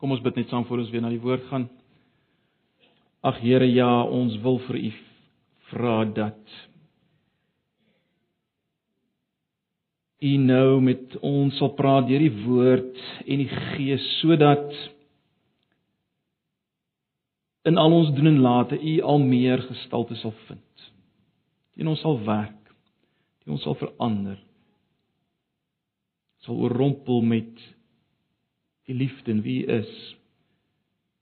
Kom ons bid net saam voor ons weer na die woord gaan. Ag Here, ja, ons wil vir U vra dat U nou met ons sal praat deur die woord en die Gees sodat in al ons doen en late U al meer gestalte sal vind. En ons sal werk. En ons sal verander. Sal oorrompel met die liefde en wie U is.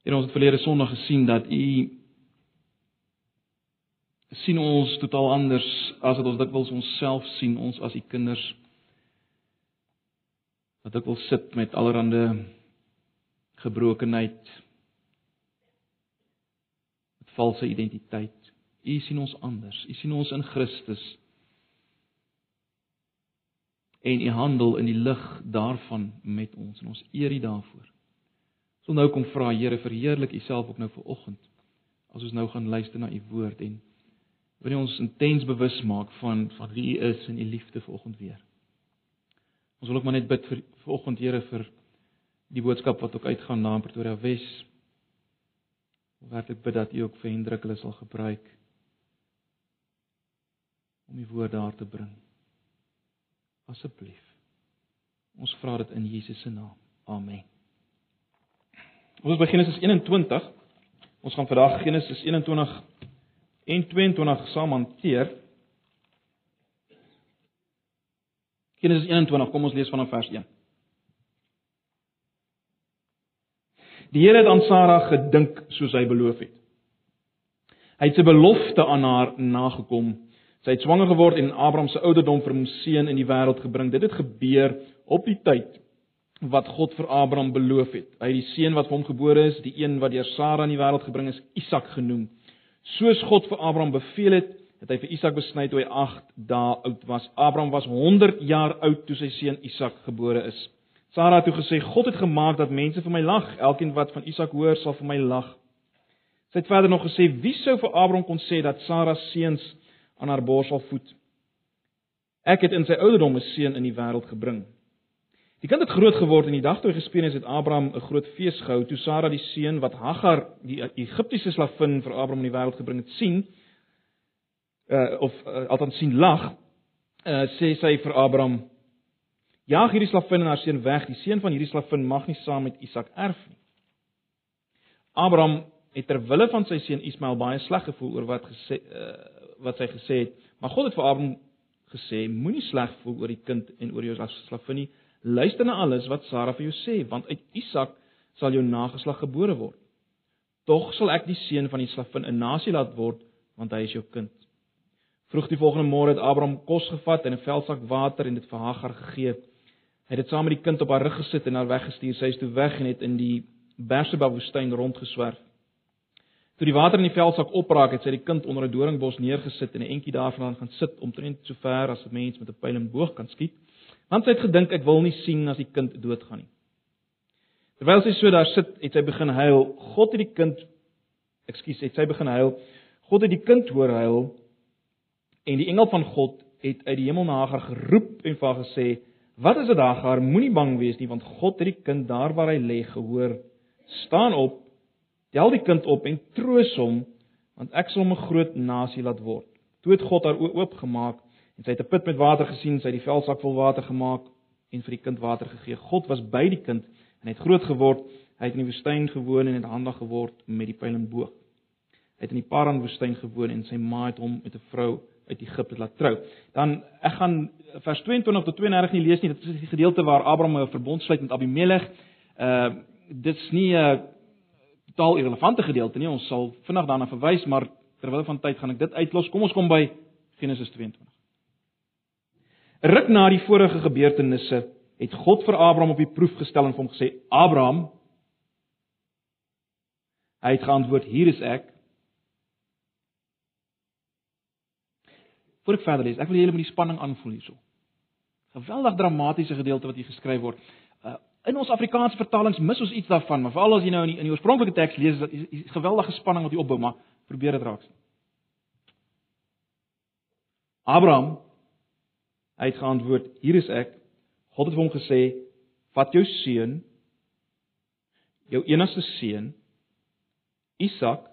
En ons het verlede Sondag gesien dat U sien ons totaal anders as wat ons dikwels onsself sien, ons as U kinders wat ek wil sit met allerlei gebrokenheid met valse identiteit. U sien ons anders. U sien ons in Christus. En u handel in die lig daarvan met ons en ons eer u daarvoor. Ons wil nou kom vra Here verheerlik u self ook nou vir oggend. As ons nou gaan luister na u woord en wil ons intens bewus maak van van wie u is en u liefde vir oggend weer. Ons wil ook maar net bid vir vanoggend Here vir die boodskap wat ook uitgaan na Pretoria Wes. Werklik bid dat U ook vir Hendrik hulle sal gebruik om die woord daar te bring. Asseblief. Ons vra dit in Jesus se naam. Amen. Ons begin Genesis 21. Ons gaan vandag Genesis 21 en 22 saam hanteer. Genesis 21, kom ons lees vanaf vers 1. Die Here het aan Sara gedink soos hy beloof het. Hy het sy belofte aan haar nagekom. Sy het swanger geword en Abraham se ouderdom vir hom seun in die wêreld gebring. Dit het gebeur op die tyd wat God vir Abraham beloof het. Hy het die seun wat vir hom gebore is, die een wat deur Sara in die wêreld gebring is, Isak genoem. Soos God vir Abraham beveel het, het hy vir Isak besny toe hy 8 dae oud was. Abraham was 100 jaar oud toe sy seun Isak gebore is. Sara het toe gesê: "God het gemaak dat mense vir my lag. Elkeen wat van Isak hoor, sal vir my lag." Sy het verder nog gesê: "Wie sou vir Abraham kon sê dat Sara seuns aan haar bors sal voed? Ek het in sy ouderdom 'n seun in die wêreld gebring." Die kind het groot geword en die dag toe hy gespeen is, het Abraham 'n groot fees gehou toe Sara die seun wat Hagar, die Egiptiese slavin vir Abraham in die wêreld gebring het, sien uh, of uh, althans sien lag, uh, sê sy vir Abraham: "Jaag hierdie slavin en haar seun weg. Die seun van hierdie slavin mag nie saam met Isak erf nie." Abraham het ter wille van sy seun Ismael baie sleg gevoel oor wat gesê uh, wat sy gesê het, maar God het vir Abraham gesê: "Moenie sleg voel oor die kind en oor jou slavin nie. Luister na alles wat Sara vir jou sê, want uit Isak sal jou nageslag gebore word. Tog sal ek die seun van die slavin 'n nasie laat word, want hy is jou kind." Vroeg die volgende môre het Abraham kos gevat en 'n velsak water en dit vir Hagar gegee. Hy het dit saam met die kind op haar rug gesit en haar weggestuur. Sy is toe weg en het in die Berseba woestyn rondgeswerf. Toe die water in die velsak opraak, het sy die kind onder 'n doringbos neergesit en 'n entjie daarvan gaan sit omtrent so ver as 'n mens met 'n pyl en boog kan skiet. Want sy het gedink ek wil nie sien as die kind doodgaan nie. Terwyl sy so daar sit, het sy begin huil. God het die kind Ekskuus, het sy begin huil. God het die kind hoor huil En die engel van God het uit die hemel na haar geroep en vir haar gesê: "Wat is dit, Hagar? Moenie bang wees nie, want God het die kind daar waar hy lê gehoor. Staan op, tel die kind op en troos hom, want ek sal hom 'n groot nasie laat word." Toe het God haar oë oopgemaak en sy het 'n put met water gesien, sy het die velsak vol water gemaak en vir die kind water gegee. God was by die kind en hy het groot geword. Hy het in die woestyn gewoon en het handig geword met die pyl en boog. Hy het in die Paran woestyn gewoon en sy ma het hom met 'n vrou uit Egipte laat trou. Dan ek gaan vers 22 tot 32 nie lees nie. Dit is die gedeelte waar Abraham 'n verbond sluit met Abimelech. Uh dit's nie 'n totaal irrelevante gedeelte nie. Ons sal vinnig daarna verwys, maar terwyl van tyd gaan ek dit uitlos. Kom ons kom by Genesis 22. Ruk na die vorige gebeurtenisse het God vir Abraham op die proef gestel en hom gesê: "Abraham" Hy het geantwoord: "Hier is ek." Voor ek verder lees, ek wil julle met die spanning aanvoel hierso. Geweldig dramatiese gedeelte wat hier geskryf word. Uh, in ons Afrikaanse vertalings mis ons iets daarvan, maar veral as jy nou in die, in die oorspronklike teks lees, is dit 'n geweldige spanning wat hier opbou, maar probeer dit raak sien. Abraham hy het geantwoord: "Hier is ek." God het vir hom gesê: "Vat jou seun, jou enigste seun, Isak,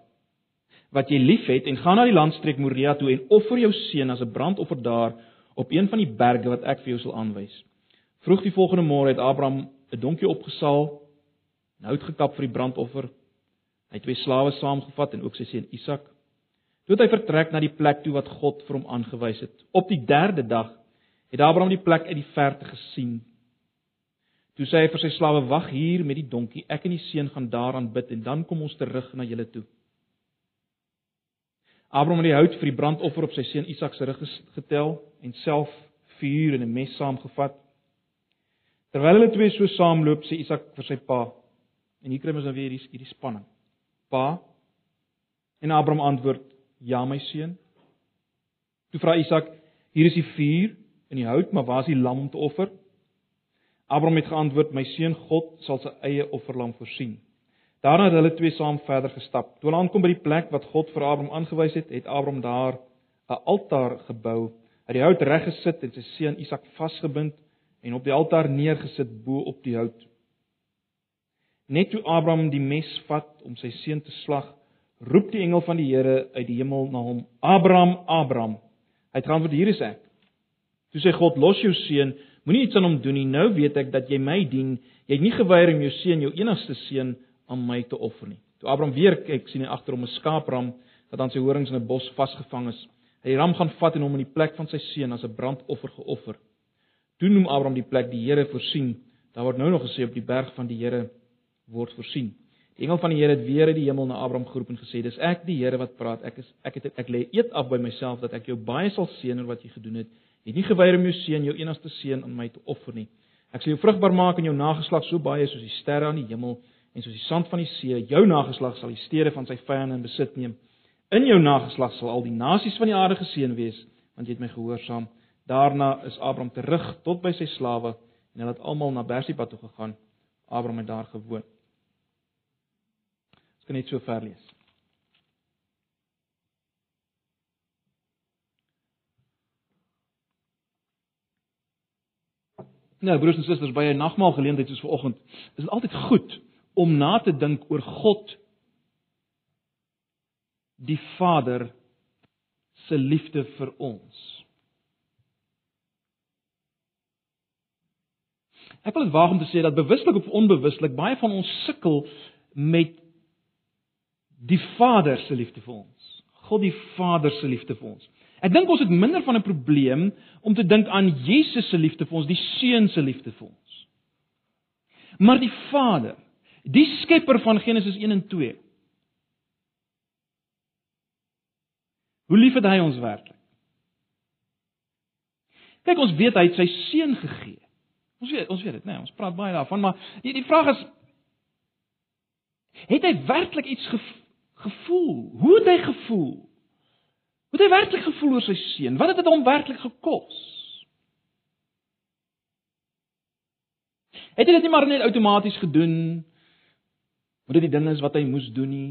wat jy liefhet en gaan na die landstreek Moria toe en offer jou seun as 'n brandoffer daar op een van die berge wat ek vir jou sal aanwys. Vroeg die volgende môre het Abraham 'n donkie opgesaal, hout gekap vir die brandoffer. Hy het twee slawe saamgevat en ook sy seun Isak. Toe het hy vertrek na die plek toe wat God vir hom aangewys het. Op die 3de dag het Abraham die plek uit die verte gesien. Toe sê hy vir sy slawe: "Wag hier met die donkie. Ek en die seun gaan daaraan bid en dan kom ons terug na julle toe." Abraham het die hout vir die brandoffer op sy seun Isak se rug getel en self vuur en 'n mes saamgevat. Terwyl hulle twee so saamloop, sê Isak vir sy pa: En hier kry ons nou weer hierdie hierdie spanning. Pa en Abraham antwoord: Ja, my seun. Toe vra Isak: Hier is die vuur en die hout, maar waar is die lam om te offer? Abraham het geantwoord: My seun, God sal sy eie offerlam voorsien. Daarna het hulle twee saam verder gestap. Toe hulle aankom by die plek wat God vir Abraham aangewys het, het Abraham daar 'n altaar gebou, uit die hout reggesit en sy seun Isak vasgebind en op die altaar neergesit bo op die hout. Net toe Abraham die mes vat om sy seun te slag, roep die engel van die Here uit die hemel na hom: "Abraham, Abraham." Hy het geantwoord: "Hier is ek." Toe sê God: "Los jou seun, moenie iets aan hom doen nie. Nou weet ek dat jy my dien. Jy het nie geweier om jou seun, jou enigste seun, aan my te offer nie." Toe Abraham weer kyk, sien hy agter hom 'n skaapram wat aan sy horings in 'n bos vasgevang is. Hy die ram gaan vat en hom in die plek van sy seun as 'n brandoffer geoffer. Toe noem Abraham die plek die Here voorsien. Daar word nou nog gesê op die berg van die Here word voorsien. Die engel van die Here het weer uit die hemel na Abraham geroep en gesê: "Dis ek die Here wat praat. Ek is ek het ek lê eet af by myself dat ek jou baie sal seën oor wat jy gedoen het. Jy het nie geweier om jou seun, jou enigste seun aan my te offer nie. Ek sal jou vrugbaar maak en jou nageslag so baie soos die sterre aan die hemel en soos die sand van die see. Jou nageslag sal die stede van sy vyande in besit neem. In jou nageslag sal al die nasies van die aarde geseën wees, want jy het my gehoorsaam." Daarna is Abraham terug tot by sy slawe en hulle het almal na Berseba toe gegaan. Abraham het daar gewoon. Ek kan net so ver lees. Nou, broers en susters, by 'n nagmaal geleentheid soos vanoggend, is dit altyd goed om na te dink oor God die Vader se liefde vir ons. Ek wil dit waag om te sê dat bewuslik of onbewuslik baie van ons sukkel met die Vader se liefde vir ons. God die Vader se liefde vir ons. Ek dink ons het minder van 'n probleem om te dink aan Jesus se liefde vir ons, die Seun se liefde vir ons. Maar die Vader, die skepper van Genesis 1 en 2. Hoe lief het hy ons werklik? Kyk, ons weet hy het sy seun gegee. Ons weet, ons weet dit, nee, ons praat baie daarvan, maar die die vraag is het hy werklik iets gevoel? Hoe het hy gevoel? Hoe het hy werklik gevoel oor sy seun? Wat het dit hom werklik gekos? Het hy dit nie maar net outomaties gedoen? Moet dit die ding is wat hy moes doen nie?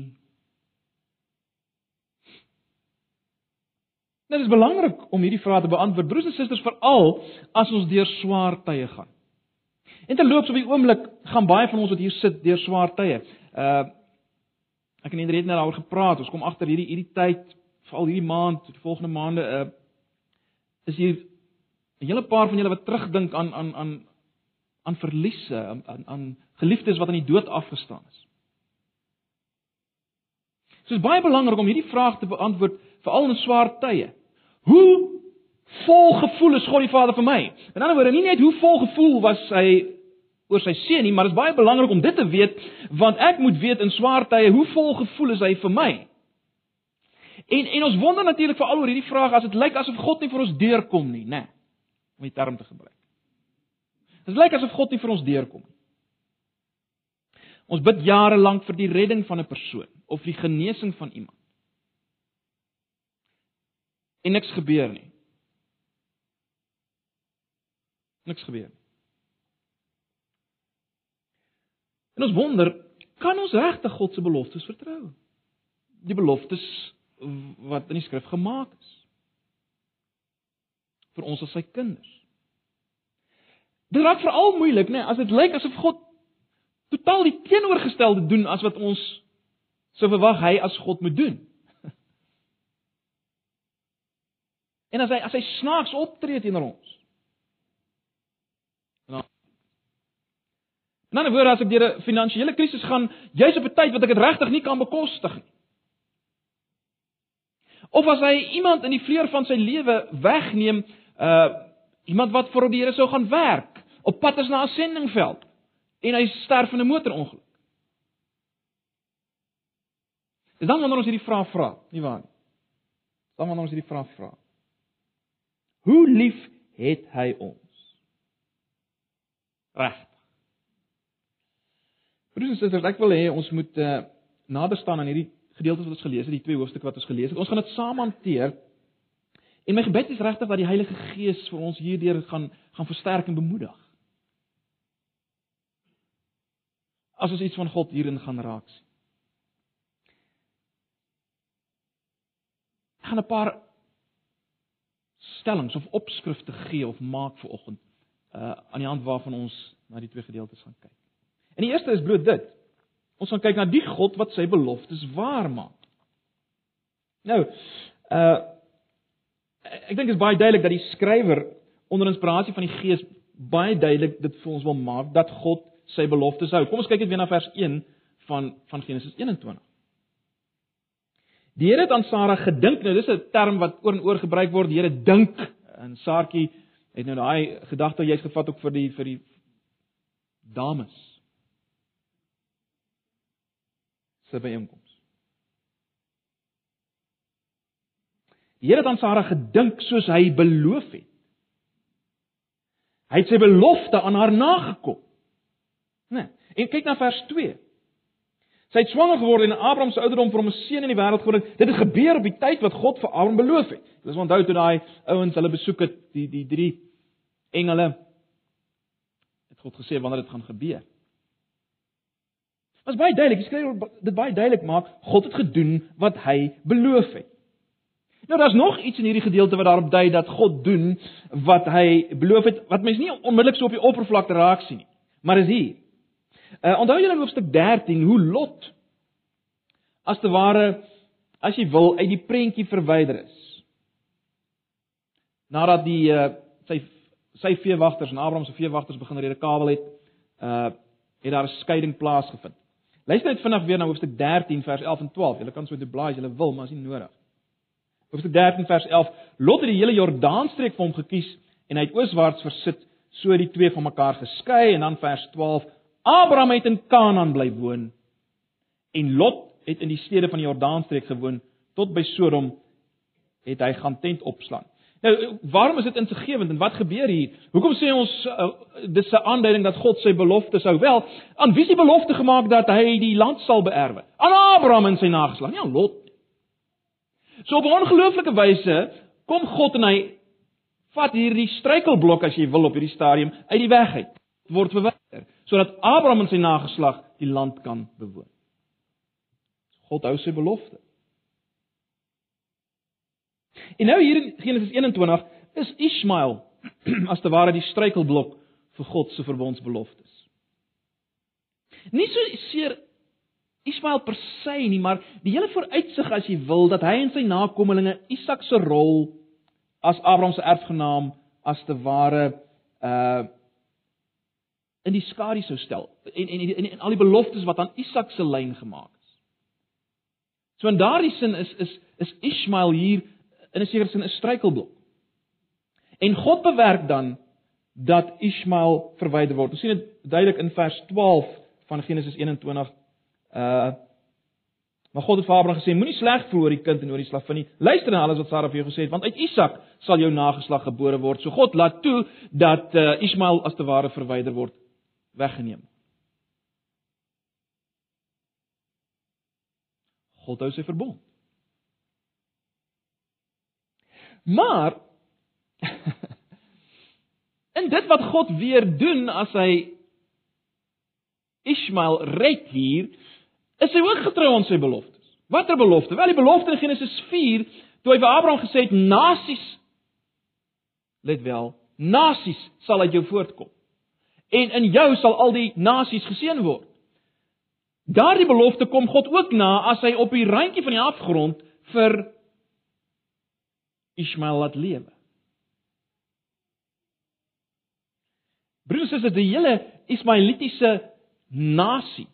Dit is belangrik om hierdie vrae te beantwoord, broers en susters, veral as ons deur swaar tye gaan. En terloops op die oomblik gaan baie van ons wat hier sit deur swaar tye. Uh ek en Hendrik het net daaroor gepraat. Ons kom agter hierdie hierdie tyd, veral hierdie maand, die volgende maande uh is hier 'n hele paar van julle wat terugdink aan aan aan aan verliese, aan aan, aan geliefdes wat aan die dood afgestaan is. So is baie belangrik om hierdie vraag te beantwoord veral in swaar tye. Hoe vol gevoel is God die Vader vir my? In ander woorde, nie net hoe vol gevoel was hy oor sy seun nie, maar dit is baie belangrik om dit te weet want ek moet weet in swaar tye hoe vol gevoel is hy vir my. En en ons wonder natuurlik veral oor hierdie vraag as dit lyk asof God nie vir ons deurkom nie, né? Om die term te gebruik. Dit lyk asof God nie vir ons deurkom nie. Ons bid jare lank vir die redding van 'n persoon of die genesing van iemand. En niks gebeur nie. Niks gebeur nie. En ons wonder, kan ons regtig God se beloftes vertrou? Die beloftes wat in die skrif gemaak is vir ons as sy kinders. Dit raak veral moeilik, né, nee, as dit lyk asof God totaal die teenoorgestelde doen as wat ons sou verwag hy as God moet doen. En as hy as hy snaaks optree teenoor ons. Nou. In 'n woord as ek deur 'n finansiële krisis gaan, jy's op 'n tyd wat ek dit regtig nie kan bekostig nie. Of as hy iemand in die vleur van sy lewe wegneem, uh iemand wat vir die Here sou gaan werk, op pad is na 'n sendingveld en hy sterf in 'n motorongeluk. Dis dan wanneer ons hierdie vraag vra, nie waar nie? Dan wanneer ons hierdie vraag vra. Hoe lief het hy ons? Reg. Broers en susters, ek wil hê ons moet uh, nader staan aan hierdie gedeeltes wat ons gelees het, die twee hoofstukke wat ons gelees het. Ons gaan dit saam hanteer. En my gebed is regtig dat die Heilige Gees vir ons hierdeur gaan gaan versterk en bemoedig. As ons iets van God hierin gaan raak sien. Ek gaan 'n paar stellings of opskrifte gee of maak vir oggend uh aan die hand waarvan ons na die twee gedeeltes gaan kyk. En die eerste is bloot dit. Ons gaan kyk na die God wat sy beloftes waar maak. Nou, uh ek dink dit is baie duidelik dat die skrywer onder inspirasie van die Gees baie duidelik dit vir ons wil maak dat God sy beloftes hou. Kom ons kyk net weer na vers 1 van van Genesis 21. Die Here het aan Sara gedink. Nou dis 'n term wat oor en oor gebruik word. Die Here dink en Saartjie het nou daai gedagte jy's gevat ook vir die vir die dames. Se byeenkoms. Die Here het aan Sara gedink soos hy beloof het. Hy het sy belofte aan haar nagekom. Né? Nee. En kyk na vers Sy het swanger geword en Abraham se ouderdom vir hom 'n seun in die wêreld gebring. Dit het gebeur op die tyd wat God vir Abraham beloof het. Dis onthou toe daai ouens hulle besoek het, die die drie engele het God gesê wanneer dit gaan gebeur. Is baie duidelik, jy skryf dit baie duidelik maak, God het gedoen wat hy beloof het. Nou daar's nog iets in hierdie gedeelte wat daarop dui dat God doen wat hy beloof het, wat mense nie onmiddellik so op die oppervlakte raak sien nie. Maar is hier. Uh, onthou julle in hoofstuk 13 hoe Lot as te ware as jy wil uit die prentjie verwyder is. Nadat die uh, sy sy veewagters en Abraham se veewagters begin rede kabel het, uh het daar 'n skeiding plaasgevind. Luister net vinnig weer na hoofstuk 13 vers 11 en 12. Julle kan so dit blaai as julle wil, maar is nie nodig. Hoofstuk 13 vers 11. Lot het die hele Jordaanstreek vir hom gekies en hy het ooswaarts versit, so die twee van mekaar geskei en dan vers 12. Abraham het in Kanaan bly woon en Lot het in die stede van die Jordaanstreek gewoon tot by Sodom het hy gaan tent opslaan. Nou, waarom is dit insiggewend en wat gebeur hier? Hoekom sê ons uh, dis 'n aanduiding dat God sy belofte sou wel aan wie die belofte gemaak dat hy die land sal beerwe? Aan Abraham en sy nageslag, nie aan Lot nie. So op 'n ongelooflike wyse kom God en hy vat hierdie struikelblok as jy wil op hierdie stadium uit die weg uit. Word verwyder sodat Abraham en sy nageslag die land kan bewoon. God hou sy belofte. En nou hier in Genesis 21 is Ismael as te ware die struikelblok vir God se verbondsbeloftes. Nie so seer Ismael per se nie, maar die hele vooruitsig as jy wil dat hy en sy nakommelinge Isak se rol as Abraham se erfgenaam as te ware uh in die skadu sou stel en en, en en al die beloftes wat aan Isak se lyn gemaak is. So in daardie sin is is is Ismael hier in 'n sekere sin 'n struikelblok. En God bewerk dan dat Ismael verwyder word. Ons sien dit duidelik in vers 12 van Genesis 21. Uh Maar God het vir Abraham gesê: Moenie sleg voel oor die kind en oor die slavin nie. Luister na alles wat Sara vir jou gesê het, want uit Isak sal jou nageslag gebore word. So God laat toe dat uh, Ismael as te ware verwyder word weggeneem. God hou sy verbond. Maar in dit wat God weer doen as hy Ismael red hier, is hy ook getrou aan sy beloftes. Watter belofte? Wel die belofte in Genesis 4, toe hy vir Abraham gesê het nasies let wel, nasies sal uit jou voortkom en in jou sal al die nasies geseën word. Daardie belofte kom God ook na as hy op die randjie van die afgrond vir Ismael laat lewe. Broers en susters, die hele Ismaelitiese nasie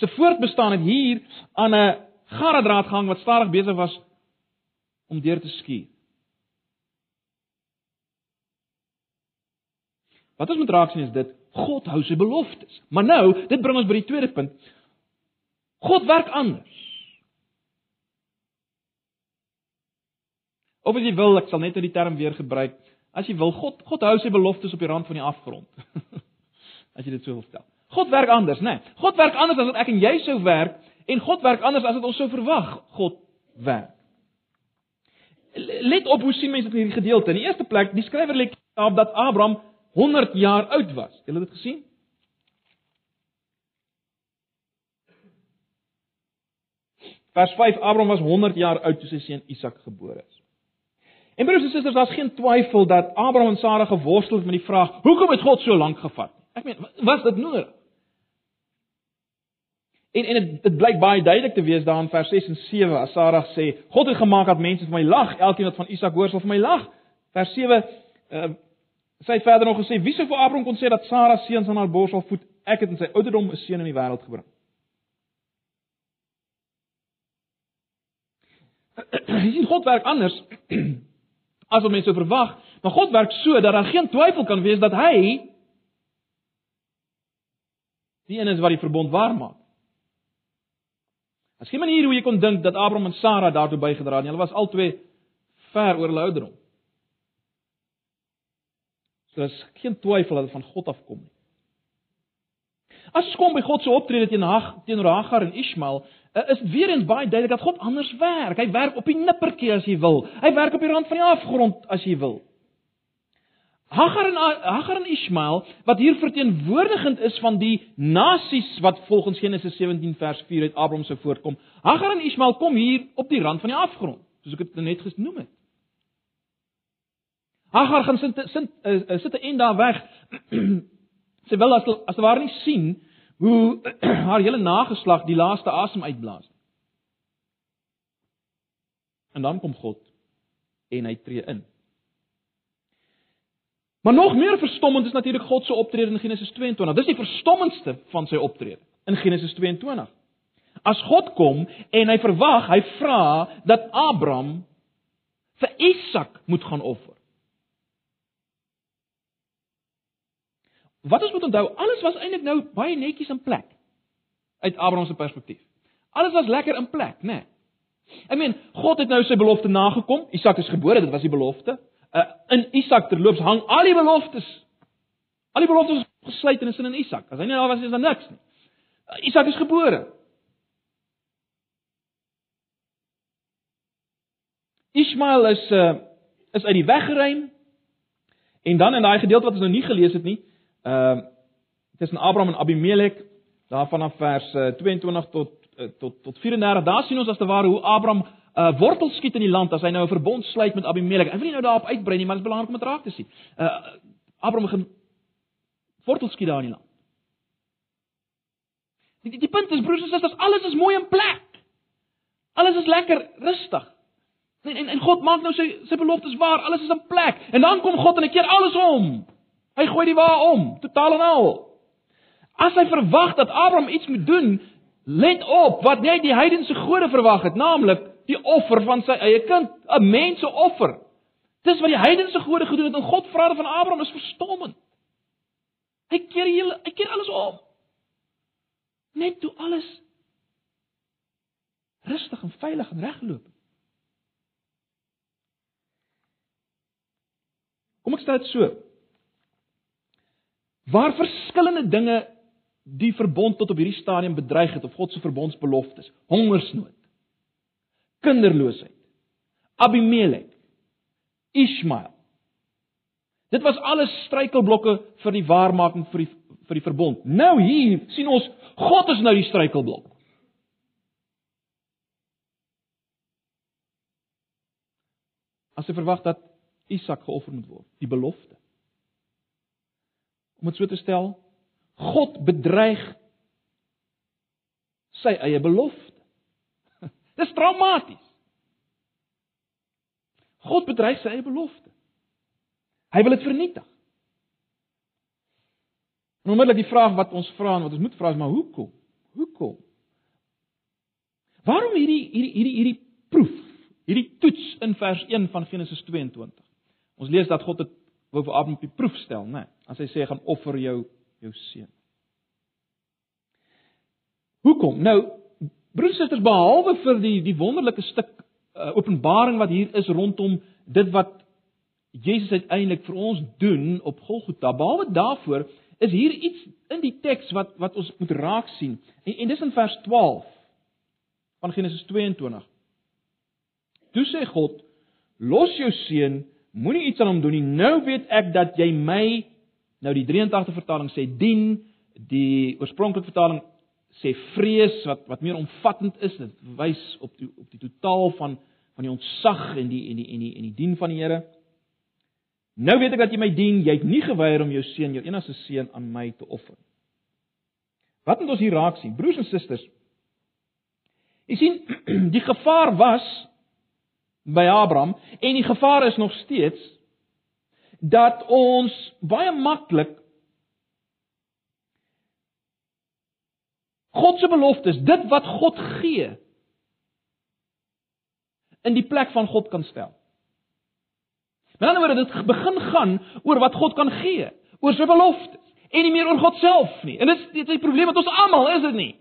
se voortbestaan het hier aan 'n garredraad gehang wat stadig besig was om deur te skuur. Wat ons moet raak sien is dit God hou sy beloftes. Maar nou, dit bring ons by die tweede punt. God werk anders. Of as jy wil, ek sal net die term weer gebruik. As jy wil, God God hou sy beloftes op die rand van die afgrond. as jy dit so wil stel. God werk anders, né? Nee. God werk anders as wat ek en jy sou werk en God werk anders as wat ons sou verwag God werk. Let op hoe sien mense dit in hierdie gedeelte. In die eerste plek, die skrywer lê op dat Abraham 100 jaar oud was. Het julle dit gesien? Vers 5 Abraham was 100 jaar oud toe sy seun Isak gebore is. En broers en susters, daar's geen twyfel dat Abraham en Sara geworstel het met die vraag: "Hoekom het God so lank gevat?" Ek meen, was dit nodig? En en dit dit blyk baie duidelik te wees daar in vers 6 en 7 as Sara sê: "God het gemaak dat mense vir my lag, elkeen wat van Isak hoor sal vir my lag." Vers 7 uh, Sy het verder nog gesê: "Wie sou vir Abraham kon sê dat Sara seuns aan haar bors sal voed? Ek het in sy ouderdom 'n seun in die wêreld gebring." Sien God werk anders as wat mense sou verwag, maar God werk so dat daar geen twyfel kan wees dat hy die een is wat die verbond waar maak. As geen manier hoe jy kon dink dat Abraham en Sara daartoe bygedra het nie. Hulle was albei ver oor hulle ouderdom. So daar's geen twyfel dat dit van God afkom nie. As ons kom by God se optrede teen Hag teenoor Hagar en Ismael, eh, is weer eens baie duidelik dat God anders werk. Hy werk op die nippertjie as jy wil. Hy werk op die rand van die afgrond as jy wil. Hagar en Hagar en Ismael wat hier verteenwoordigend is van die nasies wat volgens Genesis 17 vers 4 uit Abraham sou voortkom. Hagar en Ismael kom hier op die rand van die afgrond, soos ek dit net genoem het. Hagar gaan sit sit uh, sit 'n end daar weg. Sy wil as as te waar nie sien hoe haar hele nageslag die laaste asem uitblaas. En dan kom God en hy tree in. Maar nog meer verstommend is natuurlik God se optrede in Genesis 22. Dis die verstommendste van sy optrede in Genesis 22. As God kom en hy verwag, hy vra dat Abraham vir Isak moet gaan offer. Wat ons moet onthou, alles was eintlik nou baie netjies in plek uit Abraham se perspektief. Alles was lekker in plek, né? Nee. Ek meen, God het nou sy belofte nagekom. Isak is gebore, dit was die belofte. Uh, in Isak terloops hang al die beloftes. Al die beloftes gesluit in in Isak. As hy nie daar was, is daar niks nie. Uh, Isak is gebore. Ismael is uh is uit die weg geruim. En dan in daai gedeelte wat ons nou nie gelees het nie, Ehm uh, tussen Abraham en Abimelek daar vanaf vers uh, 22 tot uh, tot tot 34 daar sien ons as te ware hoe Abraham uh, wortels skiet in die land as hy nou 'n verbond sluit met Abimelek. Ek wil nie nou daarop uitbrei nie, maar dit is belangrik om dit raak te sien. Uh Abraham begin wortels skiet daar in die land. Die, die, die punt is broers en susters, alles is mooi in plek. Alles is lekker rustig. En en, en God maak nou sy sy beloftes waar, alles is in plek. En dan kom God en hy keer alles om. Hy gooi die wa om, totaal en al. As hy verwag dat Abraham iets moet doen, let op wat net die heidense gode verwag het, naamlik die offer van sy eie kind, 'n menseoffer. Dis wat die heidense gode gedoen het en God vra van Abraham is verstommend. Hy keer hele, hy keer alles om. Net toe alles rustig en veilig en regloop. Kom ek stel dit so waar verskillende dinge die verbond tot op hierdie stadium bedreig het of God se verbondsbeloftes, hongersnood, kinderloosheid, Abimelek, Ismael. Dit was alles struikelblokke vir die waarmaking vir die vir die verbond. Nou hier sien ons God is nou die struikelblok. As hy verwag dat Isak geoffer moet word, die belofte. Om dit so te stel, God bedreig sy eie belofte. Dis traumaties. God bedreig sy eie belofte. Hy wil dit vernietig. En onmiddellik die vraag wat ons vra en wat ons moet vra is maar hoekom? Hoekom? Waarom hierdie hierdie hierdie hierdie proef, hierdie toets in vers 1 van Genesis 22? Ons lees dat God dit wou vir Abraham op die proef stel, né? As hy sê gaan offer jou jou seun. Hoekom? Nou, broers en susters, behalwe vir die die wonderlike stuk uh, openbaring wat hier is rondom dit wat Jesus uiteindelik vir ons doen op Golgotha, behalwe daarvoor is hier iets in die teks wat wat ons moet raak sien. En, en dis in vers 12 van Genesis 22. Toe sê God: "Los jou seun, moenie iets aan hom doen nie. Nou weet ek dat jy my nou die 83 vertaling sê dien, die oorspronklike vertaling sê vrees wat wat meer omvattend is, dit wys op die op die totaal van van die ontzag en die en die en die en die dien van die Here. Nou weet ek dat jy my dien, jy het nie geweier om jou seun, jou enigste seun aan my te offer. Wat moet ons hier raak sien? Broers en susters, Jy sien, die gevaar was by Abraham en die gevaar is nog steeds dat ons baie maklik God se beloftes, dit wat God gee, in die plek van God kan stel. Met ander woorde, dit begin gaan oor wat God kan gee, oor sy beloftes en nie meer oor God self nie. En dit dit is die probleem met ons almal, is dit nie?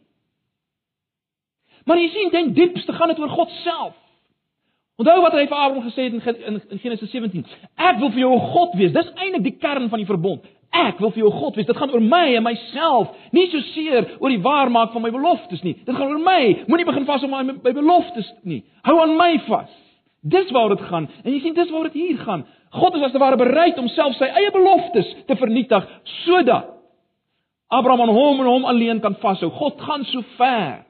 Maar jy sien, ten diepste gaan dit oor God self. Onthou wat hy vir Abraham gesê het in, in, Genesis 17. Ek wil vir jou 'n God wees. Dis eintlik die kern van die verbond. Ek wil vir jou 'n God wees. Dit gaan oor my en myself, nie so seer oor die waarmaak van my beloftes nie. Dit gaan oor my. Moenie begin vas op my, my beloftes nie. Hou aan my vas. Dis waaroor dit gaan. En jy sien, dis waaroor dit hier gaan. God is as te ware bereid om self sy eie beloftes te vernietig sodat Abraham aan hom en hom alleen kan vashou. God gaan so ver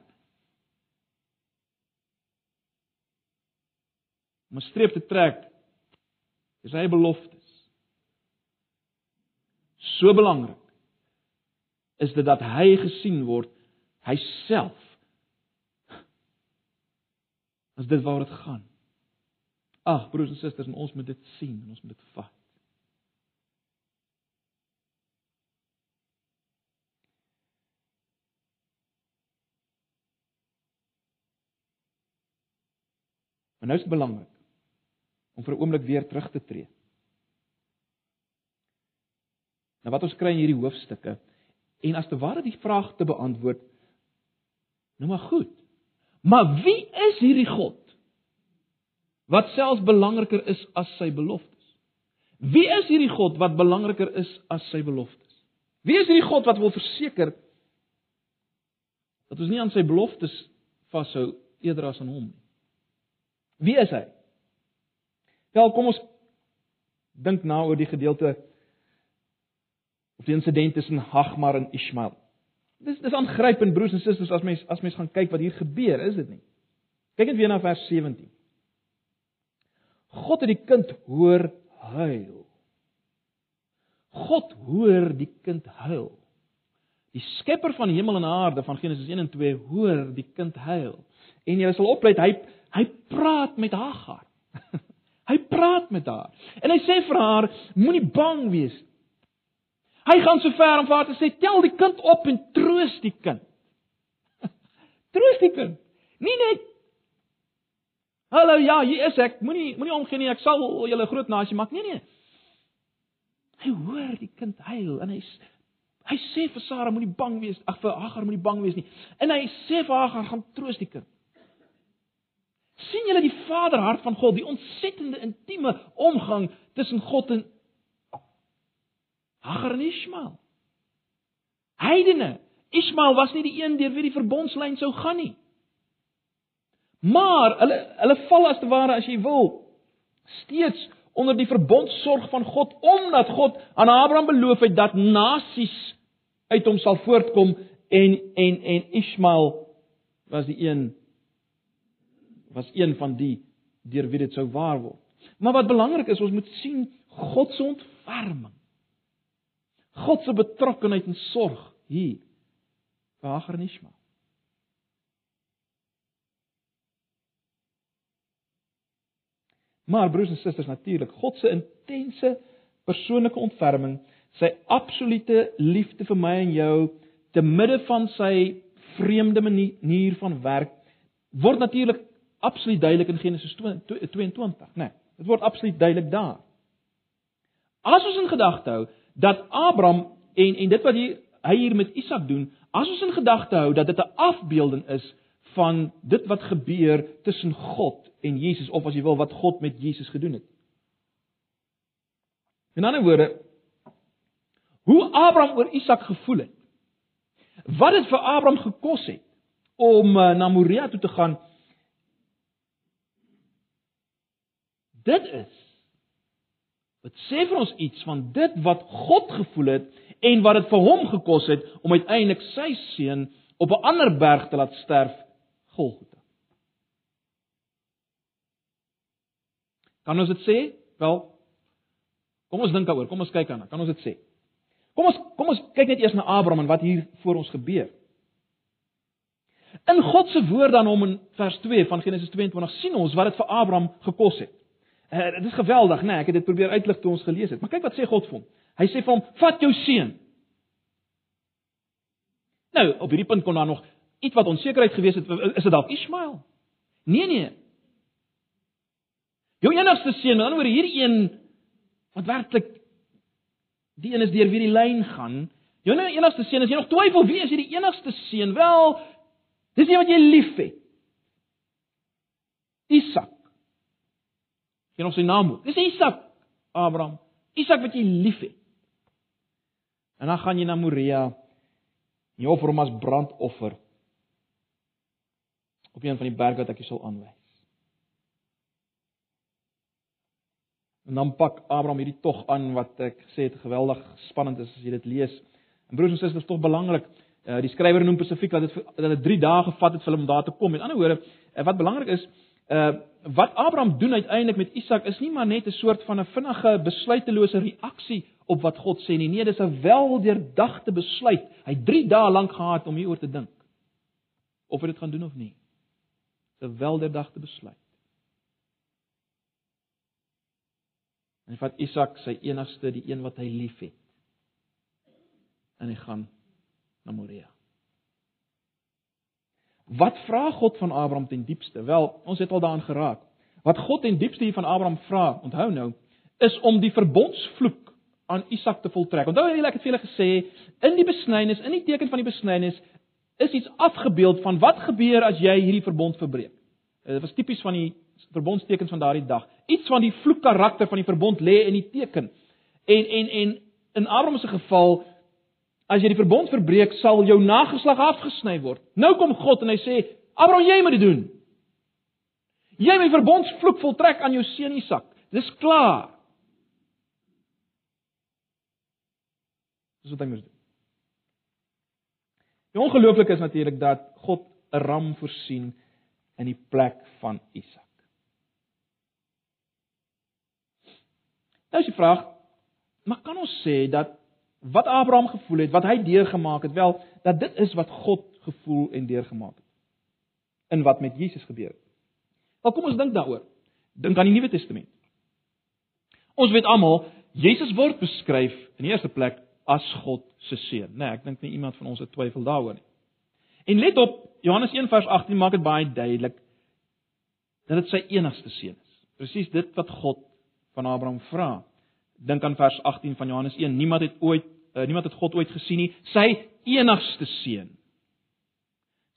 om 'n streep te trek is hy beloftes. So belangrik is dit dat hy gesien word hy self. As dit waar dit gaan. Ag broers en susters, en ons moet dit sien en ons moet dit vat. Maar nou is dit belangrik om vir 'n oomblik weer terug te tree. Nou wat ons kry in hierdie hoofstukke en as te ware die vraag te beantwoord. Nou maar goed. Maar wie is hierdie God? Wat selfs belangriker is as sy beloftes? Wie is hierdie God wat belangriker is as sy beloftes? Wie is hierdie God wat wil verseker dat ons nie aan sy beloftes vashou eerder as aan hom nie? Wie is hy? Wel, kom ons dink na oor die gedeelte of die insident tussen Hagmar en Ismael. Dis dis aangrypend broers en susters as mens as mens gaan kyk wat hier gebeur, is dit nie? Kyk net weer na vers 17. God het die kind hoor huil. God hoor die kind huil. Die skepper van hemel en aarde van Genesis 1 en 2 hoor die kind huil. En jy sal oplet hy hy praat met Hagar. Hy praat met haar. En hy sê vir haar, moenie bang wees. Hy gaan so ver om vir haar te sê, tel die kind op en troos die kind. troos die kind. Nie net Hallo, ja, hier is ek. Moenie moenie omgee nie. Ek sal julle groot nasie maak. Nee, nee. Hy hoor die kind huil en hy hy sê vir Sara moenie bang wees. Ag vir Hagar moenie bang wees nie. En hy sê vir Hagar gaan troos die kind sien julle die vaderhart van God, die ontsettende intieme omgang tussen God en Hagar en Ismael. Heidene, Ismael was nie die een deur wie die verbondslyn sou gaan nie. Maar hulle hulle val as te ware as jy wil steeds onder die verbondsorg van God omdat God aan Abraham beloof het dat nasies uit hom sal voortkom en en en Ismael was die een was een van die deur wie dit sou waar word. Maar wat belangrik is, ons moet sien God se ontferming. God se betrokkeheid en sorg hier vir Hagar en Ismael. Maar broers en susters, natuurlik, God se intense persoonlike ontferming, sy absolute liefde vir my en jou te midde van sy vreemde manier van werk word natuurlik absoluut duidelik in Genesis 22, né? Nee, dit word absoluut duidelik daar. As ons in gedagte hou dat Abraham en en dit wat hier, hy hier met Isak doen, as ons in gedagte hou dat dit 'n afbeelding is van dit wat gebeur tussen God en Jesus of as jy wil wat God met Jesus gedoen het. In ander woorde, hoe Abraham oor Isak gevoel het. Wat dit vir Abraham gekos het om uh, na Moria toe te gaan. Dit is wat sê vir ons iets van dit wat God gevoel het en wat dit vir hom gekos het om uiteindelik sy seun op 'n ander berg te laat sterf, Golgotha. Kan ons dit sê? Wel, kom ons dink daaroor. Kom ons kyk aan. Kan ons dit sê? Kom ons kom ons kyk net eers na Abraham en wat hier voor ons gebeur. In God se woord aan hom in vers 2 van Genesis 22 sien ons wat dit vir Abraham gekos het. Uh, dit is geweldig, né? Nee, ek het dit probeer uitlig toe ons gelees het. Maar kyk wat sê God vir hom. Hy sê vir hom: "Vat jou seun." Nou, op hierdie punt kon daar nog iets wat onsekerheid gewees het. Is dit dalk Ismael? Nee, nee. Jou enigste seun, met ander woorde hierdie een wat werklik die een is deur wie die lyn gaan. Jou enigste seun, as jy nog twyfel wie is hierdie enigste seun? Wel, dis een wat jy liefhet. Isak. Jy nog sy naam moet. Dis Isak, Abraham. Isak wat jy liefhet. En dan gaan jy na Moria. Jy offer hom as brandoffer op een van die berge wat ek jou sal aanwys. En dan pak Abraham hierdie tog aan wat ek gesê het geweldig spannend is as jy dit lees. En broers en susters, tog belangrik. Uh, die skrywer noem spesifiek dat dit dat dit 3 dae gevat het vir hom om daar te kom. Met ander woorde, uh, wat belangrik is, uh wat Abraham doen uiteindelik met Isak is nie maar net 'n soort van 'n vinnige besluitelose reaksie op wat God sê nie. Nee, dis 'n weldeurdagte besluit. Hy 3 dae lank gehad om hieroor te dink. Of hy dit gaan doen of nie. 'n Weldeurdagte besluit. En vat Isak, sy enigste, die een wat hy liefhet. En hy gaan na Moria. Wat vra God van Abraham ten diepste? Wel, ons het al daaraan geraak. Wat God ten diepste hier van Abraham vra, onthou nou, is om die verbondsvloek aan Isak te voltrek. Onthou jy ek het vir julle gesê, in die besnyning, in die teken van die besnyning is iets afgebeeld van wat gebeur as jy hierdie verbond verbreek. Dit was tipies van die verbondstekens van daardie dag. Iets van die vloekkarakter van die verbond lê in die teken. En en en in Abraham se geval as jy die verbond verbreek, sal jou nageslag afgesny word. Nou kom God en hy sê, Abraham, jy moet dit doen. Jy moet die verbondsvloek voltrek aan jou seun Isak. Dis klaar. Dis wat hy moet doen. Die ongelooflike is natuurlik dat God 'n ram voorsien in die plek van Isak. Nou is die vraag, maar kan ons sê dat wat Abraham gevoel het, wat hy deurgemaak het, wel dat dit is wat God gevoel en deurgemaak het in wat met Jesus gebeur het. Wel kom ons dink daaroor. Dink aan die Nuwe Testament. Ons weet almal Jesus word beskryf in die eerste plek as God se seun, né? Nee, ek dink nie iemand van ons het twyfel daaroor nie. En let op, Johannes 1 vers 18 maak dit baie duidelik dat dit sy enigste seun is. Presies dit wat God van Abraham vra. Dink aan vers 18 van Johannes 1. Niemand het ooit uh, niemand het God ooit gesien nie, sy enigste seun.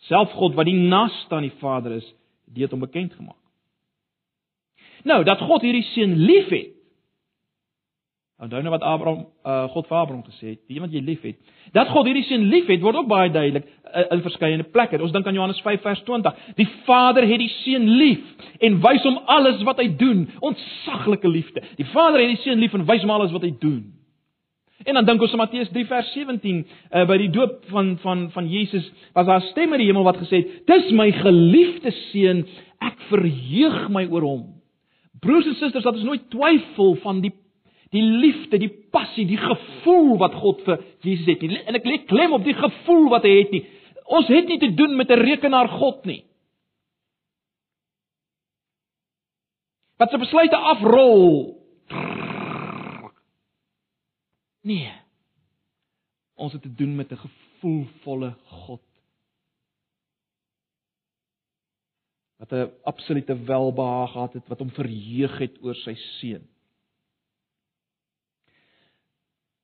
Self God wat die naaste aan die Vader is, het hom bekend gemaak. Nou, dat God hierdie seun liefhet, Onthou nou wat Abraham uh, God vir Abraham gesê het, die een wat jy liefhet. Dat God hierdie seun liefhet word ook baie duidelik uh, in verskeie plekke. Ons dink aan Johannes 5 vers 20. Die Vader het die seun lief en wys hom alles wat hy doen. Ontsaglike liefde. Die Vader het die seun lief en wys hom alles wat hy doen. En dan dink ons aan Matteus 3 vers 17, uh, by die doop van van van Jesus, was daar 'n stem in die hemel wat gesê het: "Dis my geliefde seun, ek verheug my oor hom." Broers en susters, laat ons nooit twyfel van die die liefde, die passie, die gevoel wat God vir Jesus het nie. En ek lê klem op die gevoel wat hy het nie. Ons het nie te doen met 'n rekenaar God nie. Wat se besluite afrol. Nee. Ons het te doen met 'n gevoelvolle God. Wat 'n absolute welbehaag gehad het wat hom verheug het oor sy seun.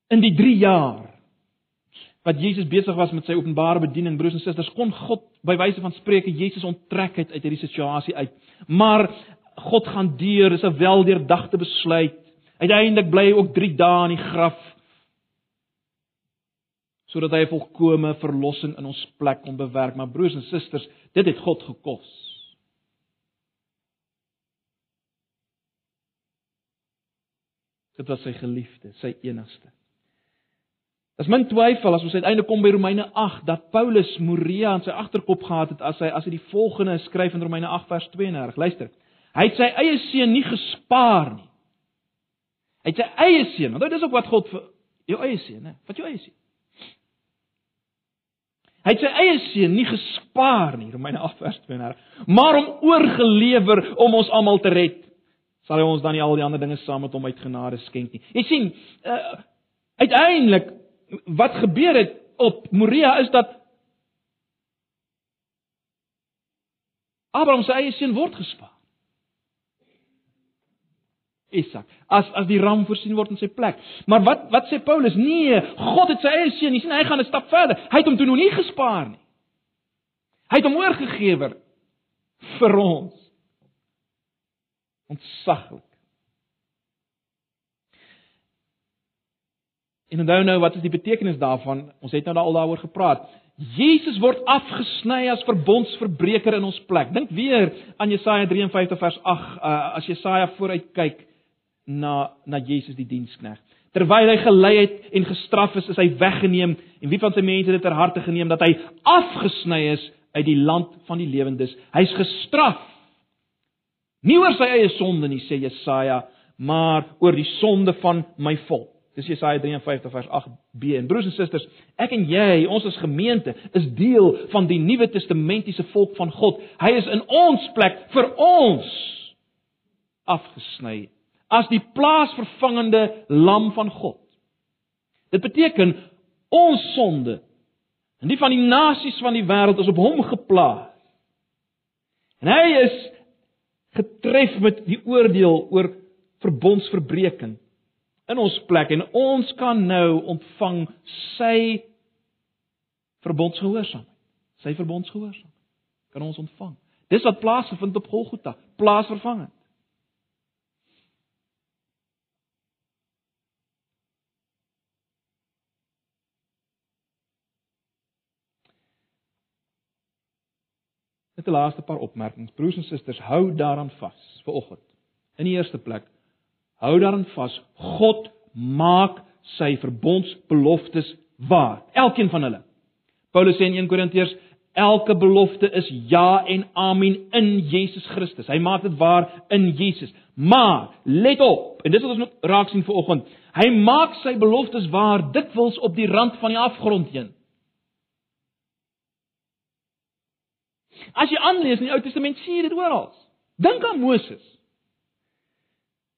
In die 3 jaar wat Jesus besig was met sy openbare bediening, broers en susters, kon God by wyse van spreuke Jesus onttrek het uit hierdie situasie uit. Maar God gaan deur, dis 'n weldeurdagte besluit. Uiteindelik bly hy ook 3 dae in die graf sodat hy volkomme verlossing in ons plek kon bewerk. Maar broers en susters, dit het God gekos. Dit was sy geliefde, sy enigste. As min twyfel as ons uiteindelik kom by Romeine 8 dat Paulus Moria in sy agterkop gehad het as hy as hy die volgende skryf in Romeine 8 vers 32. Luister. Hy het sy eie seun nie gespaar nie. Hy het sy eie seun. Onthou dis ook wat God vir jou eie seun, hè? Wat jou eie seun. Hy het sy eie seun nie gespaar nie, Romeine 8 vers 32, maar hom oorgelewer om ons almal te red. Sal hy ons dan nie al die ander dinge saam met hom uit genade skenk nie? Jy sien, uh, uiteindelik wat gebeur het op Moria is dat Abraham se eie seun word gespaar. Isak, as as die ram voorsien word in sy plek. Maar wat wat sê Paulus? Nee, God het sy eie seun, jy sien hy gaan 'n stap verder. Hy het hom toe nog nie gespaar nie. Hy het hom oorgegee vir ons. Ontsaglik. En onthou nou wat is die betekenis daarvan? Ons het nou al daaroor gepraat. Jesus word afgesny as verbondsverbreker in ons plek. Dink weer aan Jesaja 53 vers 8 uh, as Jesaja vooruit kyk na na Jesus die dienskneg. Terwyl hy gelei het en gestraf is, is hy weggeneem en wie van sy mense het dit ter harte geneem dat hy afgesny is uit die land van die lewendes. Hy's gestraf. Nie oor sy eie sonde nie sê Jesaja, maar oor die sonde van my volk. Dis Jesaja 53 vers 8b. En broers en susters, ek en jy, ons as gemeente, is deel van die Nuwe Testamentiese volk van God. Hy is in ons plek vir ons afgesny as die plaasvervangende lam van God. Dit beteken ons sonde en die van die nasies van die wêreld is op hom geplaas. En hy is getref met die oordeel oor verbondsverbreeking in ons plek en ons kan nou ontvang sy verbondsgehoorsaamheid. Sy verbondsgehoorsaamheid kan ons ontvang. Dis wat plaasgevind op Golgotha, plaasvervangend. Net 'n laaste paar opmerkings. Broers en susters, hou daaraan vas vir oggend. In die eerste plek, Hou daarin vas. God maak sy verbondsbeloftes waar. Elkeen van hulle. Paulus sê in 1 Korintiërs elke belofte is ja en amen in Jesus Christus. Hy maak dit waar in Jesus. Maar let op, en dis wat ons moet raak sien vanoggend. Hy maak sy beloftes waar dikwels op die rand van die afgrond heen. As jy aanlees in die Ou Testament, sien jy dit oral. Dink aan Moses.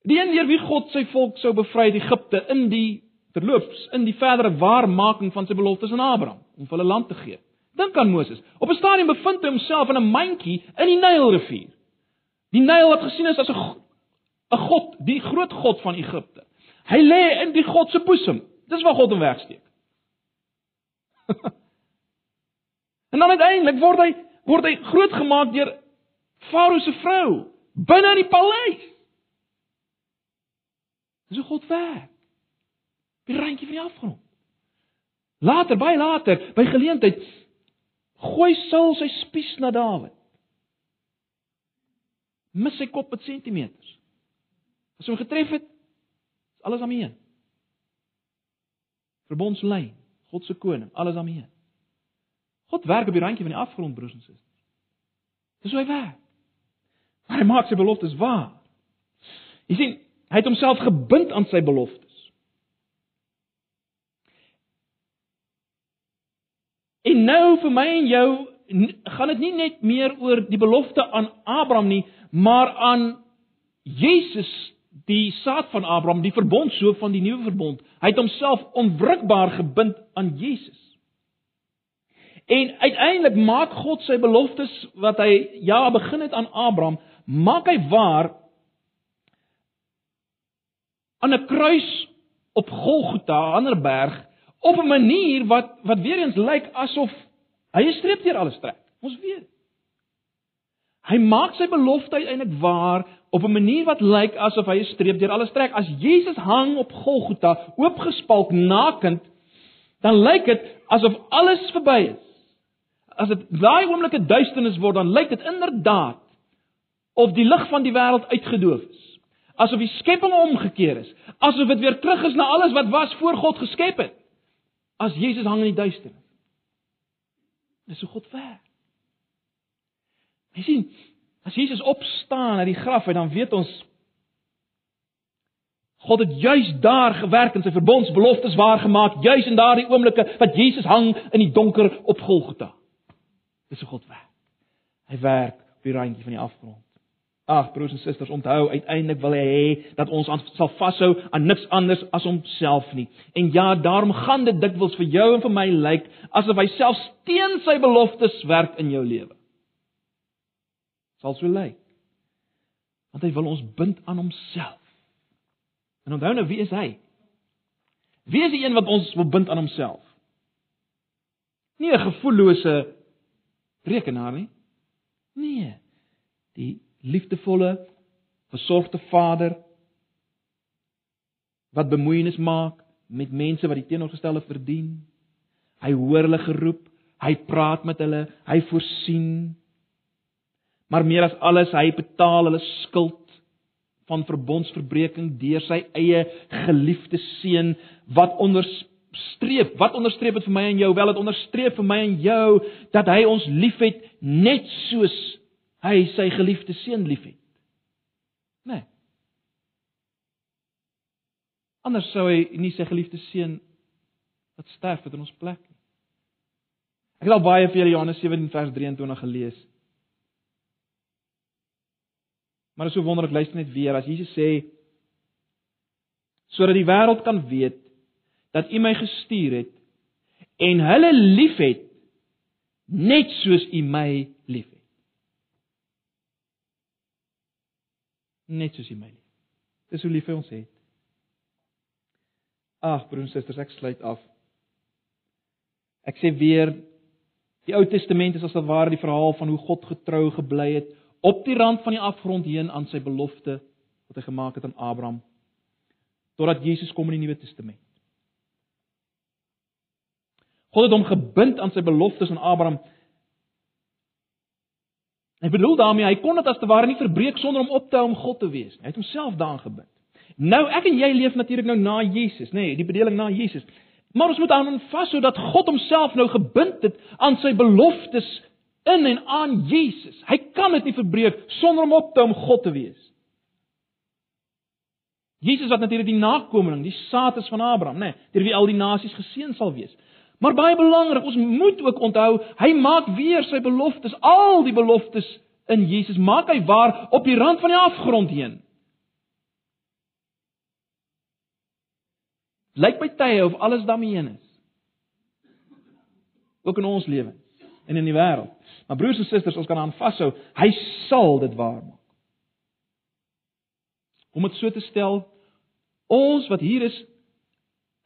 Die een deur wie God sy volk sou bevry uit Egipte in die terloops in die verdere waarmaking van sy beloftes aan Abraham om hulle land te gee. Dink aan Moses. Op 'n stadium bevind hy homself in 'n mandjie in die Nylrivier. Die Nyl wat gesien is as 'n 'n god, die groot god van Egipte. Hy lê in die God se boesem. Dis waar God hom wegsteek. en dan uiteindelik word hy word hy grootgemaak deur Farao se vrou binne in die paleis. Dis hoe God werk. Die randjie van die afgrond. Later, baie later, by geleentheid gooi Saul sy spies na Dawid. Mis sy kop met sentimeters. As hom getref het, is alles aan hom. Verbondslyn, God se koning, alles aan hom. God werk op die randjie van die afgrond, broers en susters. Dis hoe hy werk. Maar hy maak sy beloftes waar. Jy sien, Hy het homself gebind aan sy beloftes. En nou vir my en jou gaan dit nie net meer oor die belofte aan Abraham nie, maar aan Jesus, die saad van Abraham, die verbond so van die nuwe verbond. Hy het homself onwrikbaar gebind aan Jesus. En uiteindelik maak God sy beloftes wat hy ja begin het aan Abraham, maak hy waar aan 'n kruis op Golgotha, 'n ander berg, op 'n manier wat wat weer eens lyk asof hy 'n streep deur alles trek. Ons weet. Hy maak sy belofte uiteindelik waar op 'n manier wat lyk asof hy 'n streep deur alles trek. As Jesus hang op Golgotha, oopgespalk nakend, dan lyk dit asof alles verby is. As dit daai oomblikke duisternis word, dan lyk dit inderdaad of die lig van die wêreld uitgedoof is. Asof die skepping omgekeer is, asof dit weer terug is na alles wat was voor God geskep het as Jesus hang in die duisternis. Dis hoe God werk. Jy sien, as Jesus opstaan uit die graf, dan weet ons God het juis daar gewerk en sy verbondsbeloftes waargemaak, juis in daardie oomblikke wat Jesus hang in die donker op Golgotha. Dis hoe God werk. Hy werk op die randjie van die afgrond. Ag broers en susters, onthou uiteindelik wil hy hê dat ons aan sal vashou aan niks anders as homself nie. En ja, daarom gaan dit dikwels vir jou en vir my lyk asof hy self teen sy beloftes werk in jou lewe. Sal so lyk. Want hy wil ons bind aan homself. En onthou nou wie is hy? Wie is die een wat ons wil bind aan homself? Nie 'n gevoellose rekenaar nie. Nee. Die liefdevolle, versorgde Vader wat bemoeienis maak met mense wat die teenoorgestelde verdien. Hy hoor hulle geroep, hy praat met hulle, hy voorsien. Maar meer as alles, hy betaal hulle skuld van verbondsverbreeking deur sy eie geliefde seun wat onderstreep, wat onderstreep dit vir my en jou? Wel, dit onderstreep vir my en jou dat hy ons liefhet net soos hy sy geliefde seun liefhet. Nee. Anders sou hy nie sy geliefde seun wat sterf het in ons plek nie. Ek het al baie vir julle Johannes 17 vers 23 gelees. Maar dit is so wonderlik luister net weer as Jesus sê sodat die wêreld kan weet dat U my gestuur het en hulle liefhet net soos U my liefhet. Net soos hy my lief. Dis hoe lief hy ons het. Ag broers en susters, ek sluit af. Ek sê weer die Ou Testament is as ware die verhaal van hoe God getrou gebly het op die rand van die afgrond heen aan sy belofte wat hy gemaak het aan Abraham totdat Jesus kom in die Nuwe Testament. God het hom gebind aan sy beloftes aan Abraham Ek bedoel daarmee hy kon dit as te ware nie verbreek sonder om op te hou om God te wees nie. Hy het homself daaraan gebind. Nou ek en jy leef natuurlik nou na Jesus, nê, nee, die bedeling na Jesus. Maar ons moet aan vashou dat God homself nou gebind het aan sy beloftes in en aan Jesus. Hy kan dit nie verbreek sonder om op te hou om God te wees. Jesus wat natuurlik die nakomeling, die saad is van Abraham, nê, nee, deur wie al die nasies geseën sal wees. Maar baie belangrik, ons moet ook onthou, hy maak weer sy beloftes, al die beloftes in Jesus maak hy waar op die rand van die afgrond heen. Lyk by tye of alles daarmee heen is. Ook in ons lewens en in die wêreld. Maar broers en susters, ons kan aan vashou, hy sal dit waar maak. Om dit so te stel, ons wat hier is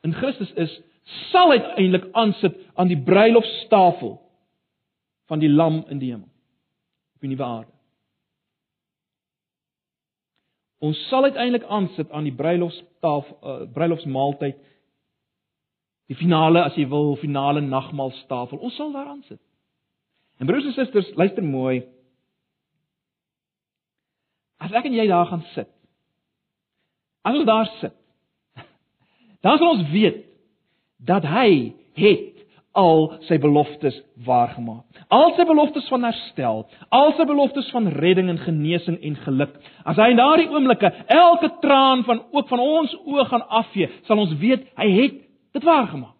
in Christus is, sal uiteindelik aansit aan die bruilofstafel van die lam in die hemel op die nuwe aarde. Ons sal uiteindelik aansit aan die bruilofstafel uh, bruilofsmaaltyd die finale as jy wil finale nagmaalstafel. Ons sal daar aansit. En broers en susters, luister mooi. As ek en jy daar gaan sit. As ons daar sit. Dan sal ons weet dat hy het al sy beloftes waargemaak. Al sy beloftes van herstel, al sy beloftes van redding en genesing en geluk. As hy in daardie oomblikke elke traan van ook van ons oë gaan afvee, sal ons weet hy het dit waargemaak.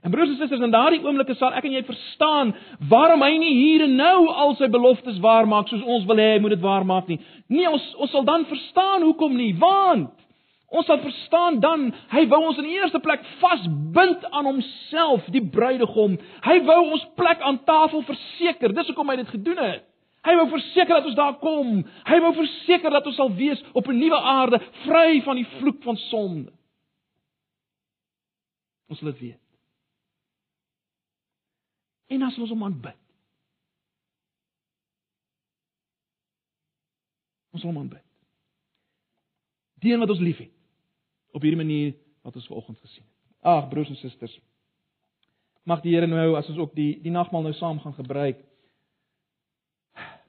En broers en susters, in daardie oomblikke sal ek en jy verstaan waarom hy nie hier en nou al sy beloftes waarmaak soos ons wil hê hy moet dit waarmaak nie. Nee, ons ons sal dan verstaan hoekom nie, want Ons sal verstaan dan hy wou ons in die eerste plek vasbind aan homself, die bruidegom. Hy wou ons plek aan tafel verseker. Dis hoekom hy dit gedoen het. Hy wou verseker dat ons daar kom. Hy wou verseker dat ons sal wees op 'n nuwe aarde, vry van die vloek van sonde. Ons sal dit weet. En as ons hom aanbid. Ons hom aanbid. Die een wat ons liefhet op hierdie manier wat ons vanoggend gesien het. Ag broers en susters. Mag die Here nou as ons ook die die nagmaal nou saam gaan gebruik,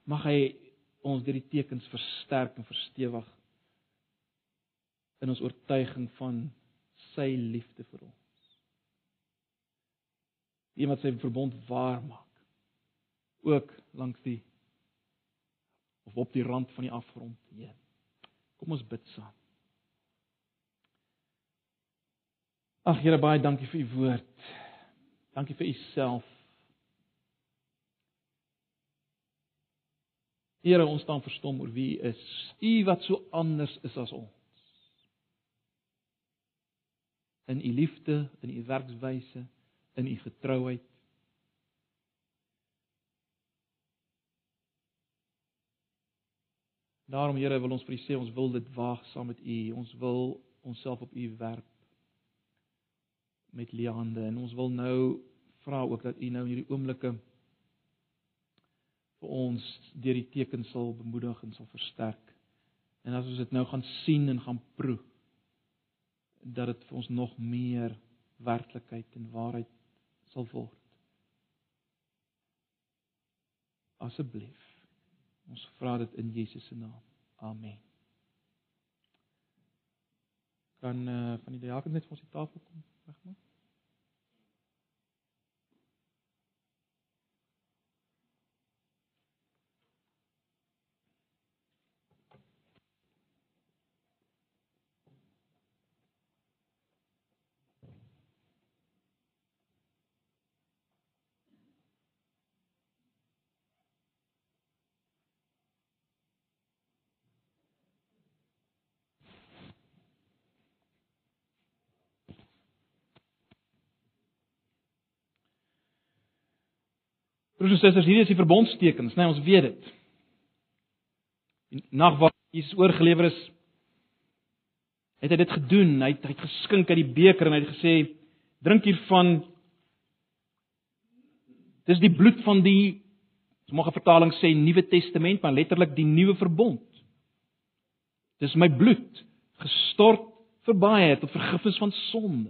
mag hy ons deur die tekens versterk en verstewig in ons oortuiging van sy liefde vir ons. Die wat sy verbond waar maak. Ook langs die of op die rand van die afgrond heen. Kom ons bid saam. Ag Here baie dankie vir u woord. Dankie vir u self. Here ons staan verstom oor wie u is. U wat so anders is as ons. In u liefde, in u werkswyse, in u getrouheid. Daarom Here wil ons vir u sê ons wil dit waag saam met u. Ons wil onsself op u werp met Leande en ons wil nou vra ook dat u nou in hierdie oomblikke vir ons deur die tekens sal bemoedig en sal versterk. En as ons dit nou gaan sien en gaan proe dat dit vir ons nog meer werklikheid en waarheid sal word. Asseblief. Ons vra dit in Jesus se naam. Amen. Kan uh, van die diakens net vir ons die tafel kom Rahman. Broers en susters, hierdie is die verbondstekens, né? Nee, ons weet dit. Die nag wat Jesus oorgelewer is, het hy dit gedoen. Hy het hy het geskink uit die beker en hy het gesê: "Drink hiervan. Dis die bloed van die sommige vertalings sê Nuwe Testament, maar letterlik die nuwe verbond. Dis my bloed gestort vir baie tot vergifnis van sonde."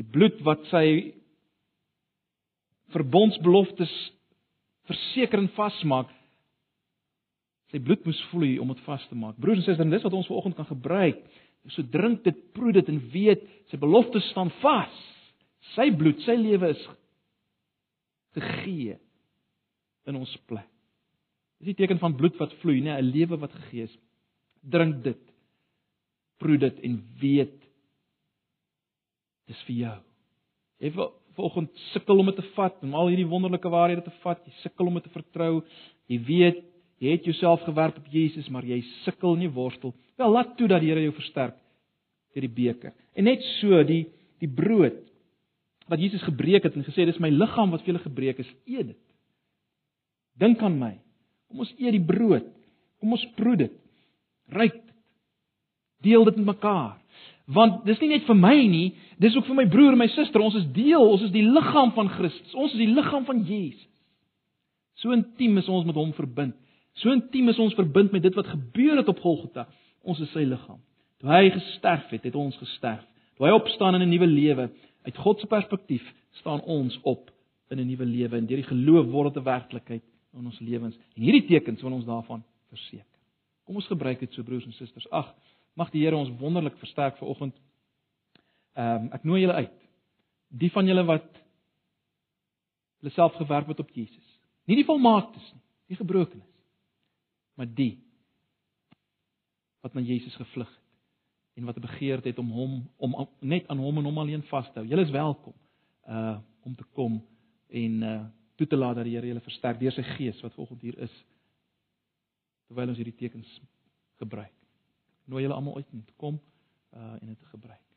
Die bloed wat sy verbondsbeloftes verseker en vasmaak. Sy bloed moes vloei om dit vas te maak. Broers en susters, dis wat ons vanoggend kan gebruik. So drink dit, proe dit en weet sy beloftes staan vas. Sy bloed, sy lewe is gegee in ons plek. Dis die teken van bloed wat vloei, nee, 'n lewe wat gegee is. Drink dit. Proe dit en weet dis vir jou. Jy vanoggend sukkel om dit te vat, om al hierdie wonderlike waarhede te vat. Jy sukkel om dit te vertrou. Jy weet jy het jouself gewerp op Jesus, maar jy sukkel in jou worstel. Wel, laat toe dat die Here jou versterk deur die beker. En net so die die brood wat Jesus gebreek het en gesê dis my liggaam wat vir julle gebreek is, eet dit. Dink aan my. Kom ons eet die brood. Kom ons proe dit. Ryk dit. Deel dit met mekaar. Want dis nie net vir my nie, dis ook vir my broer en my suster. Ons is deel, ons is die liggaam van Christus. Ons is die liggaam van Jesus. So intiem is ons met hom verbind. So intiem is ons verbind met dit wat gebeur het op Golgotha. Ons is sy liggaam. Toe hy gesterf het, het ons gesterf. Toe hy opstaan in 'n nuwe lewe, uit God se perspektief, staan ons op in 'n nuwe lewe en deur die geloof word dit 'n werklikheid in ons lewens. En hierdie tekens wil ons daarvan verseker. Kom ons gebruik dit so broers en susters. Ag, Mag die Here ons wonderlik versterk vanoggend. Ehm um, ek nooi julle uit. Die van julle wat hulle self gewerp het op Jesus. Nie die volmaaktes nie, die gebrokenes, maar die wat na Jesus gevlug het en wat 'n begeerte het om hom om net aan hom en hom alleen vas te hou. Julle is welkom uh om te kom en uh toe te laat dat die Here julle versterk deur sy gees wat volgens hier is terwyl ons hierdie tekens gebruik. Nooi julle almal uit om te kom uh en dit te gebruik.